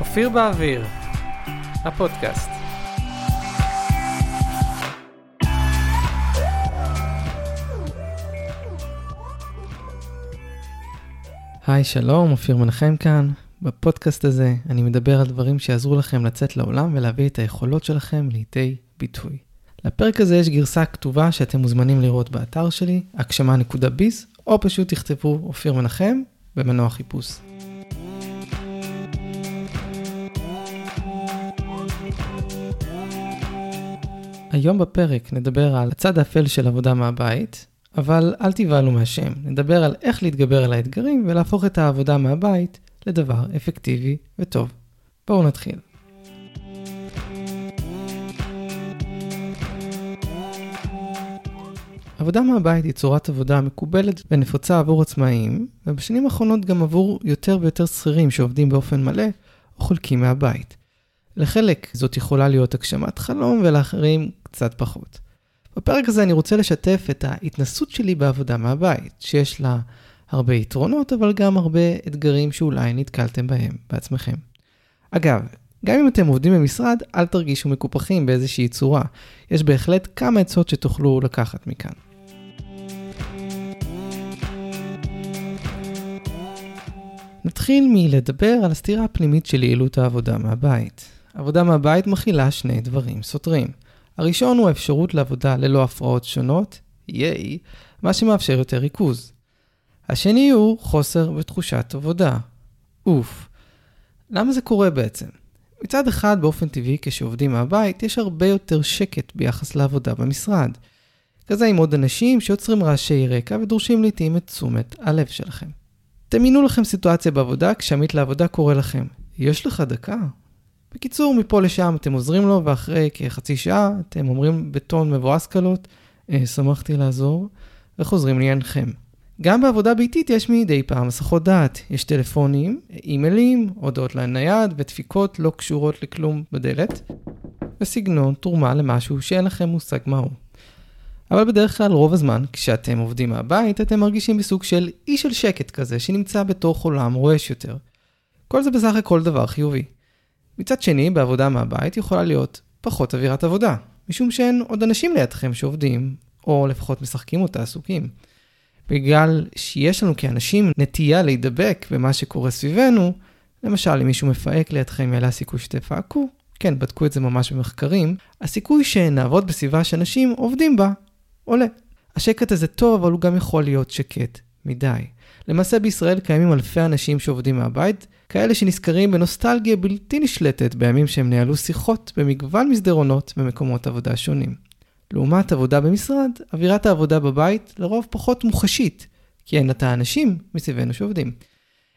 אופיר באוויר, הפודקאסט. היי, שלום, אופיר מנחם כאן. בפודקאסט הזה אני מדבר על דברים שיעזרו לכם לצאת לעולם ולהביא את היכולות שלכם לידי ביטוי. לפרק הזה יש גרסה כתובה שאתם מוזמנים לראות באתר שלי, הגשמה.ביז, או פשוט תכתבו אופיר מנחם במנוע חיפוש. היום בפרק נדבר על הצד האפל של עבודה מהבית, אבל אל תיבהלו מהשם, נדבר על איך להתגבר על האתגרים ולהפוך את העבודה מהבית לדבר אפקטיבי וטוב. בואו נתחיל. עבודה מהבית היא צורת עבודה מקובלת ונפוצה עבור עצמאים, ובשנים האחרונות גם עבור יותר ויותר שכירים שעובדים באופן מלא או חולקים מהבית. לחלק זאת יכולה להיות הגשמת חלום ולאחרים קצת פחות. בפרק הזה אני רוצה לשתף את ההתנסות שלי בעבודה מהבית, שיש לה הרבה יתרונות, אבל גם הרבה אתגרים שאולי נתקלתם בהם בעצמכם. אגב, גם אם אתם עובדים במשרד, אל תרגישו מקופחים באיזושהי צורה. יש בהחלט כמה עצות שתוכלו לקחת מכאן. נתחיל מלדבר על הסתירה הפנימית של יעילות העבודה מהבית. עבודה מהבית מכילה שני דברים סותרים. הראשון הוא האפשרות לעבודה ללא הפרעות שונות, ייי, מה שמאפשר יותר ריכוז. השני הוא חוסר ותחושת עבודה. אוף. למה זה קורה בעצם? מצד אחד, באופן טבעי, כשעובדים מהבית, יש הרבה יותר שקט ביחס לעבודה במשרד. כזה עם עוד אנשים שיוצרים רעשי רקע ודורשים לעתים את תשומת הלב שלכם. תמינו לכם סיטואציה בעבודה כשעמית לעבודה קורא לכם, יש לך דקה? בקיצור, מפה לשם אתם עוזרים לו, ואחרי כחצי שעה אתם אומרים בטון מבואס קלות, אה, שמחתי לעזור, וחוזרים לעניינכם. גם בעבודה ביתית יש מדי פעם הסחות דעת. יש טלפונים, אימיילים, הודעות לנייד ודפיקות לא קשורות לכלום בדלת, וסגנון תרומה למשהו שאין לכם מושג מהו. אבל בדרך כלל רוב הזמן, כשאתם עובדים מהבית, אתם מרגישים בסוג של אי של שקט כזה, שנמצא בתוך עולם רועש יותר. כל זה בסך הכל דבר חיובי. מצד שני, בעבודה מהבית יכולה להיות פחות אווירת עבודה, משום שאין עוד אנשים לידכם שעובדים, או לפחות משחקים אותה עסוקים. בגלל שיש לנו כאנשים נטייה להידבק במה שקורה סביבנו, למשל אם מישהו מפהק לידכם יעלה הסיכוי שתפהקו, כן, בדקו את זה ממש במחקרים, הסיכוי שנעבוד בסביבה שאנשים עובדים בה עולה. השקט הזה טוב, אבל הוא גם יכול להיות שקט מדי. למעשה בישראל קיימים אלפי אנשים שעובדים מהבית, כאלה שנזכרים בנוסטלגיה בלתי נשלטת בימים שהם ניהלו שיחות במגוון מסדרונות במקומות עבודה שונים. לעומת עבודה במשרד, אווירת העבודה בבית לרוב פחות מוחשית, כי אין את האנשים מסביבנו שעובדים.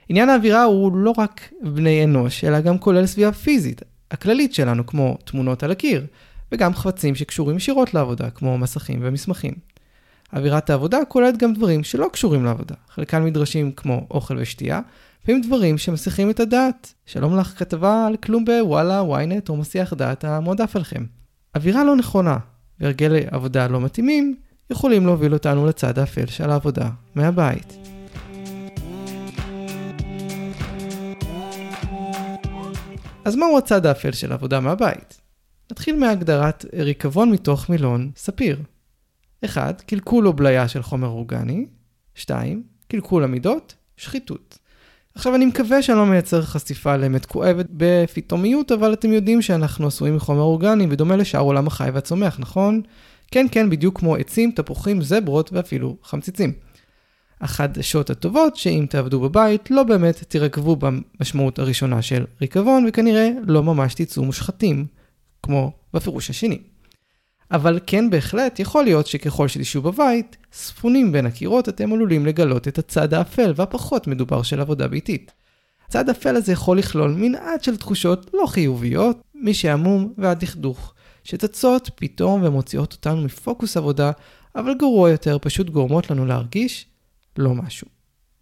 עניין האווירה הוא לא רק בני אנוש, אלא גם כולל סביבה פיזית, הכללית שלנו, כמו תמונות על הקיר, וגם חפצים שקשורים ישירות לעבודה, כמו מסכים ומסמכים. אווירת העבודה כוללת גם דברים שלא קשורים לעבודה, חלקם מדרשים כמו אוכל ושתייה, ועם דברים שמסיחים את הדעת. שלום לך כתבה על כלום בוואלה, ynet או מסיח דעת המועדף עליכם. אווירה לא נכונה והרגלי עבודה לא מתאימים יכולים להוביל אותנו לצד האפל של העבודה מהבית. אז מהו הצד האפל של עבודה מהבית? נתחיל מהגדרת ריקבון מתוך מילון ספיר. 1. קלקול או בליה של חומר אורגני. 2. קלקול המידות, שחיתות. עכשיו אני מקווה שאני לא מייצר חשיפה לאמת כואבת בפתאומיות, אבל אתם יודעים שאנחנו עשויים מחומר אורגני בדומה לשאר עולם החי והצומח, נכון? כן, כן, בדיוק כמו עצים, תפוחים, זברות ואפילו חמציצים. החדשות הטובות שאם תעבדו בבית לא באמת תירקבו במשמעות הראשונה של ריקבון וכנראה לא ממש תצאו מושחתים, כמו בפירוש השני. אבל כן בהחלט יכול להיות שככל שתשבו בבית, ספונים בין הקירות אתם עלולים לגלות את הצד האפל והפחות מדובר של עבודה ביתית. הצד האפל הזה יכול לכלול מנעד של תחושות לא חיוביות, משעמום ועד דכדוך, שצצות פתאום ומוציאות אותנו מפוקוס עבודה, אבל גרוע יותר פשוט גורמות לנו להרגיש לא משהו.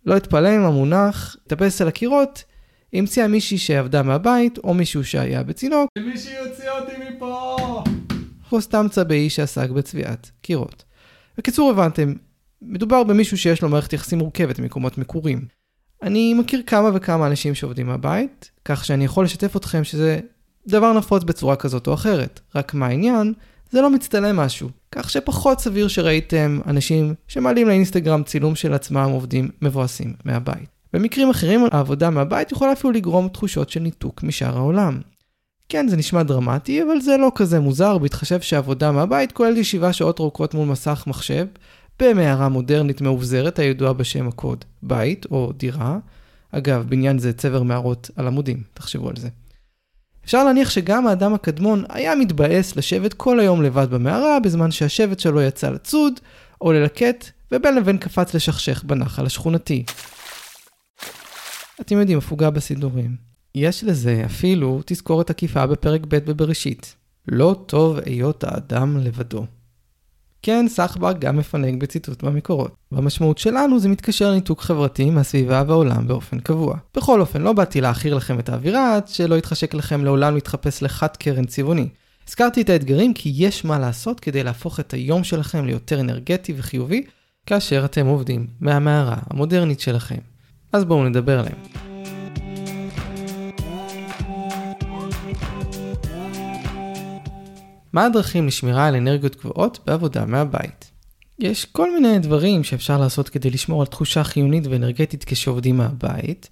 לא אתפלא אם המונח טפס על הקירות המציאה מישהי שעבדה מהבית או מישהו שהיה בצינוק. מישהי יוציא אותי מפה! או סתם צבעי שעסק בצביעת קירות. בקיצור הבנתם, מדובר במישהו שיש לו מערכת יחסים מורכבת ממקומות מקורים. אני מכיר כמה וכמה אנשים שעובדים מהבית, כך שאני יכול לשתף אתכם שזה דבר נפוץ בצורה כזאת או אחרת. רק מה העניין? זה לא מצטלם משהו. כך שפחות סביר שראיתם אנשים שמעלים לאינסטגרם צילום של עצמם עובדים מבואסים מהבית. במקרים אחרים העבודה מהבית יכולה אפילו לגרום תחושות של ניתוק משאר העולם. כן, זה נשמע דרמטי, אבל זה לא כזה מוזר, בהתחשב שעבודה מהבית כוללת ישיבה שעות ארוכות מול מסך מחשב, במערה מודרנית מאובזרת הידועה בשם הקוד בית או דירה. אגב, בניין זה צבר מערות על עמודים, תחשבו על זה. אפשר להניח שגם האדם הקדמון היה מתבאס לשבת כל היום לבד במערה, בזמן שהשבט שלו יצא לצוד, או ללקט, ובין לבין קפץ לשכשך בנחל השכונתי. אתם יודעים, הפוגה בסידורים. יש לזה אפילו תזכורת עקיפה בפרק ב' בבראשית. לא טוב היות האדם לבדו. כן, סחבק גם מפנק בציטוט מהמקורות. במשמעות שלנו זה מתקשר לניתוק חברתי מהסביבה והעולם באופן קבוע. בכל אופן, לא באתי להכיר לכם את האווירה עד שלא יתחשק לכם לעולם להתחפש לחד קרן צבעוני. הזכרתי את האתגרים כי יש מה לעשות כדי להפוך את היום שלכם ליותר אנרגטי וחיובי, כאשר אתם עובדים מהמערה המודרנית שלכם. אז בואו נדבר עליהם. מה הדרכים לשמירה על אנרגיות גבוהות בעבודה מהבית? יש כל מיני דברים שאפשר לעשות כדי לשמור על תחושה חיונית ואנרגטית כשעובדים מהבית.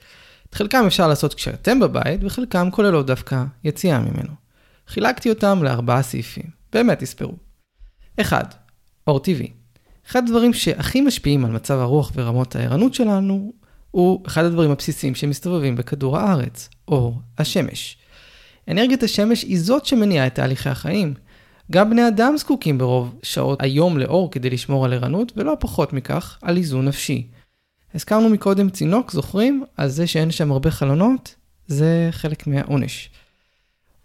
את חלקם אפשר לעשות כשאתם בבית, וחלקם כוללות דווקא יציאה ממנו. חילקתי אותם לארבעה סעיפים. באמת תספרו. 1. אור טבעי. אחד הדברים שהכי משפיעים על מצב הרוח ורמות הערנות שלנו, הוא אחד הדברים הבסיסיים שמסתובבים בכדור הארץ, אור השמש. אנרגיית השמש היא זאת שמניעה את תהליכי החיים. גם בני אדם זקוקים ברוב שעות היום לאור כדי לשמור על ערנות, ולא פחות מכך, על איזון נפשי. הזכרנו מקודם צינוק, זוכרים? על זה שאין שם הרבה חלונות? זה חלק מהעונש.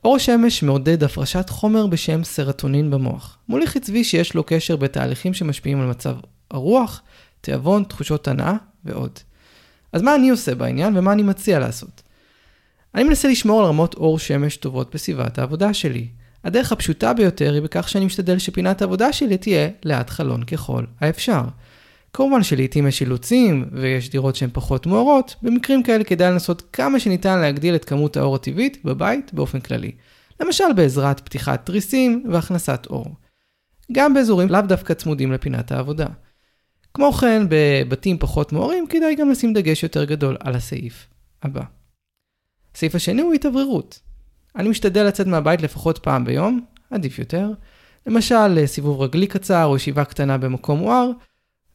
אור השמש מעודד הפרשת חומר בשם סרטונין במוח. מוליך עצבי שיש לו קשר בתהליכים שמשפיעים על מצב הרוח, תיאבון, תחושות הנאה ועוד. אז מה אני עושה בעניין ומה אני מציע לעשות? אני מנסה לשמור על רמות אור שמש טובות בסביבת העבודה שלי. הדרך הפשוטה ביותר היא בכך שאני משתדל שפינת העבודה שלי תהיה ליד חלון ככל האפשר. כמובן שלעיתים יש אילוצים ויש דירות שהן פחות מוארות, במקרים כאלה כדאי לנסות כמה שניתן להגדיל את כמות האור הטבעית בבית באופן כללי. למשל בעזרת פתיחת תריסים והכנסת אור. גם באזורים לאו דווקא צמודים לפינת העבודה. כמו כן, בבתים פחות מוארים כדאי גם לשים דגש יותר גדול על הסעיף הבא. הסעיף השני הוא התאווררות. אני משתדל לצאת מהבית לפחות פעם ביום, עדיף יותר. למשל, סיבוב רגלי קצר או ישיבה קטנה במקום מואר.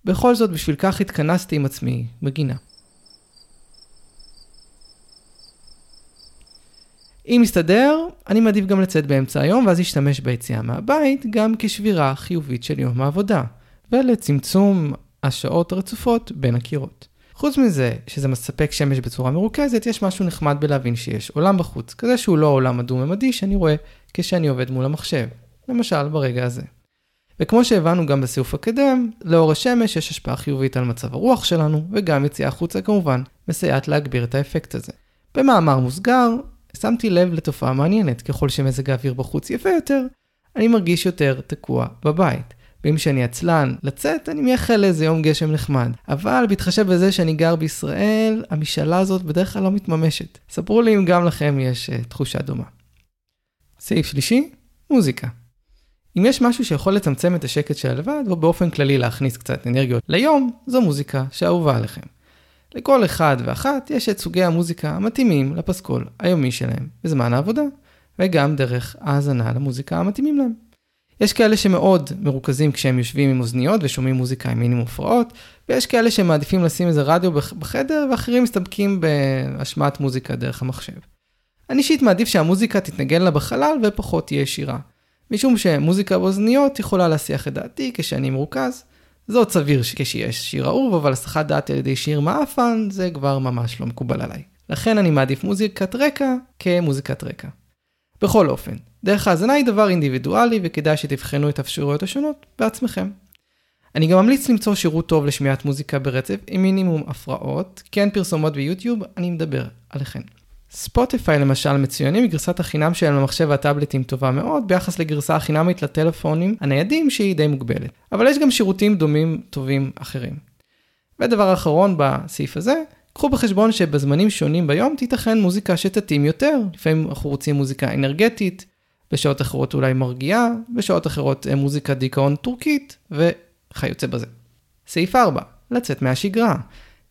בכל זאת, בשביל כך התכנסתי עם עצמי בגינה. אם מסתדר, אני מעדיף גם לצאת באמצע היום ואז להשתמש ביציאה מהבית גם כשבירה חיובית של יום העבודה, ולצמצום השעות הרצופות בין הקירות. חוץ מזה שזה מספק שמש בצורה מרוכזת, יש משהו נחמד בלהבין שיש עולם בחוץ, כזה שהוא לא העולם הדו-ממדי שאני רואה כשאני עובד מול המחשב, למשל ברגע הזה. וכמו שהבנו גם בסיוף הקדם, לאור השמש יש השפעה חיובית על מצב הרוח שלנו, וגם יציאה החוצה כמובן, מסייעת להגביר את האפקט הזה. במאמר מוסגר, שמתי לב לתופעה מעניינת, ככל שמזג האוויר בחוץ יפה יותר, אני מרגיש יותר תקוע בבית. ואם שאני עצלן לצאת, אני מייחל לאיזה יום גשם נחמד. אבל בהתחשב בזה שאני גר בישראל, המשאלה הזאת בדרך כלל לא מתממשת. ספרו לי אם גם לכם יש uh, תחושה דומה. סעיף שלישי, מוזיקה. אם יש משהו שיכול לצמצם את השקט של הלבד, או באופן כללי להכניס קצת אנרגיות ליום, זו מוזיקה שאהובה עליכם. לכל אחד ואחת יש את סוגי המוזיקה המתאימים לפסקול היומי שלהם בזמן העבודה, וגם דרך האזנה למוזיקה המתאימים להם. יש כאלה שמאוד מרוכזים כשהם יושבים עם אוזניות ושומעים מוזיקה עם מינימום הפרעות, ויש כאלה שמעדיפים לשים איזה רדיו בחדר, ואחרים מסתפקים בהשמעת מוזיקה דרך המחשב. אני אישית מעדיף שהמוזיקה תתנגן לה בחלל ופחות תהיה שירה. משום שמוזיקה באוזניות יכולה להסיח את דעתי כשאני מרוכז. זה עוד סביר כשיש שיר אהוב, אבל הסחת דעת על ידי שיר מעפן זה כבר ממש לא מקובל עליי. לכן אני מעדיף מוזיקת רקע כמוזיקת רקע. בכל אופן, דרך האזנה היא דבר אינדיבידואלי וכדאי שתבחנו את האפשרויות השונות בעצמכם. אני גם ממליץ למצוא שירות טוב לשמיעת מוזיקה ברצף עם מינימום הפרעות, כן פרסומות ביוטיוב, אני מדבר עליכם. ספוטיפיי למשל מצוינים, גרסת החינם שלהם למחשב והטאבלטים טובה מאוד, ביחס לגרסה החינמית לטלפונים הניידים שהיא די מוגבלת. אבל יש גם שירותים דומים טובים אחרים. ודבר אחרון בסעיף הזה, קחו בחשבון שבזמנים שונים ביום תיתכן מוזיקה שתתאים יותר, לפעמים אנחנו רוצים מוזיקה אנרגטית, בשעות אחרות אולי מרגיעה, בשעות אחרות אה, מוזיקה דיכאון טורקית, וכיוצא בזה. סעיף 4, לצאת מהשגרה.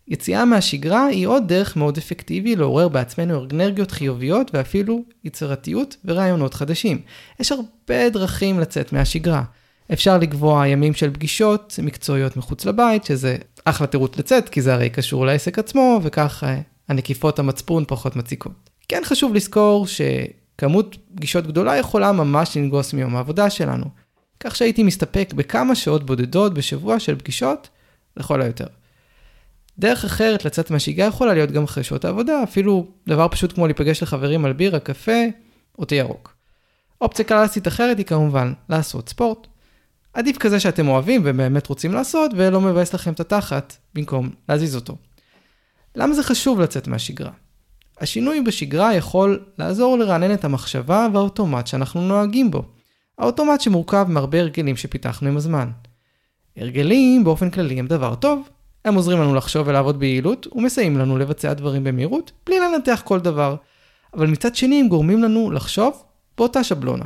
יציאה מהשגרה היא עוד דרך מאוד אפקטיבי לעורר בעצמנו אנרגיות חיוביות ואפילו יצירתיות ורעיונות חדשים. יש הרבה דרכים לצאת מהשגרה. אפשר לקבוע ימים של פגישות מקצועיות מחוץ לבית, שזה אחלה תירוץ לצאת, כי זה הרי קשור לעסק עצמו, וכך אה, הנקיפות המצפון פחות מציקות. כן חשוב לזכור שכמות פגישות גדולה יכולה ממש לנגוס מיום העבודה שלנו, כך שהייתי מסתפק בכמה שעות בודדות בשבוע של פגישות לכל היותר. דרך אחרת לצאת מהשגרה יכולה להיות גם אחרי שעות העבודה, אפילו דבר פשוט כמו להיפגש לחברים על בירה, קפה או תה ירוק. אופציה קלאסית אחרת היא כמובן לעשות ספורט. עדיף כזה שאתם אוהבים ובאמת רוצים לעשות ולא מבאס לכם את התחת במקום להזיז אותו. למה זה חשוב לצאת מהשגרה? השינוי בשגרה יכול לעזור לרענן את המחשבה והאוטומט שאנחנו נוהגים בו. האוטומט שמורכב מהרבה הרגלים שפיתחנו עם הזמן. הרגלים באופן כללי הם דבר טוב, הם עוזרים לנו לחשוב ולעבוד ביעילות, ומסייעים לנו לבצע דברים במהירות, בלי לנתח כל דבר. אבל מצד שני הם גורמים לנו לחשוב באותה שבלונה.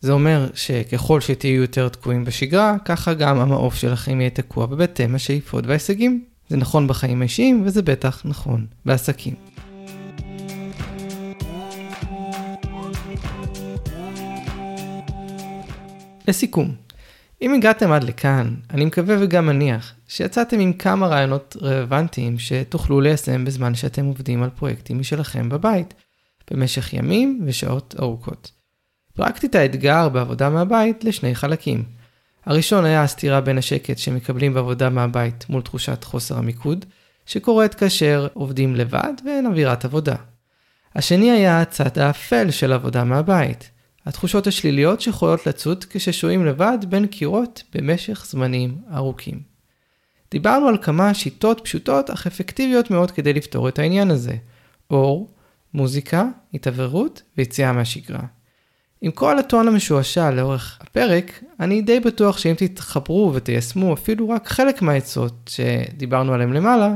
זה אומר שככל שתהיו יותר תקועים בשגרה, ככה גם המעוף שלכם יהיה תקוע בבהתאם השאיפות וההישגים. זה נכון בחיים האישיים, וזה בטח נכון בעסקים. לסיכום, אם הגעתם עד לכאן, אני מקווה וגם מניח שיצאתם עם כמה רעיונות רלוונטיים שתוכלו ליישם בזמן שאתם עובדים על פרויקטים משלכם בבית, במשך ימים ושעות ארוכות. פרקתי את האתגר בעבודה מהבית לשני חלקים. הראשון היה הסתירה בין השקט שמקבלים בעבודה מהבית מול תחושת חוסר המיקוד, שקורית כאשר עובדים לבד ואין אווירת עבודה. השני היה הצד האפל של עבודה מהבית, התחושות השליליות שיכולות לצוד כששוהים לבד בין קירות במשך זמנים ארוכים. דיברנו על כמה שיטות פשוטות אך אפקטיביות מאוד כדי לפתור את העניין הזה. אור, מוזיקה, התעוורות ויציאה מהשגרה. עם כל הטון המשועשע לאורך הפרק, אני די בטוח שאם תתחברו ותיישמו אפילו רק חלק מהעצות שדיברנו עליהם למעלה,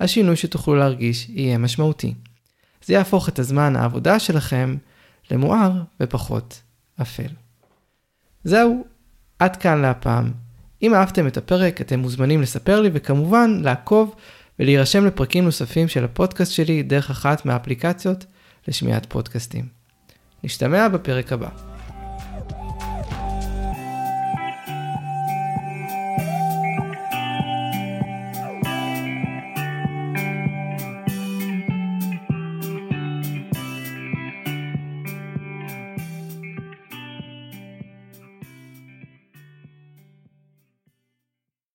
השינוי שתוכלו להרגיש יהיה משמעותי. זה יהפוך את הזמן העבודה שלכם למואר ופחות אפל. זהו, עד כאן להפעם. אם אהבתם את הפרק, אתם מוזמנים לספר לי וכמובן לעקוב ולהירשם לפרקים נוספים של הפודקאסט שלי דרך אחת מהאפליקציות לשמיעת פודקאסטים. נשתמע בפרק הבא.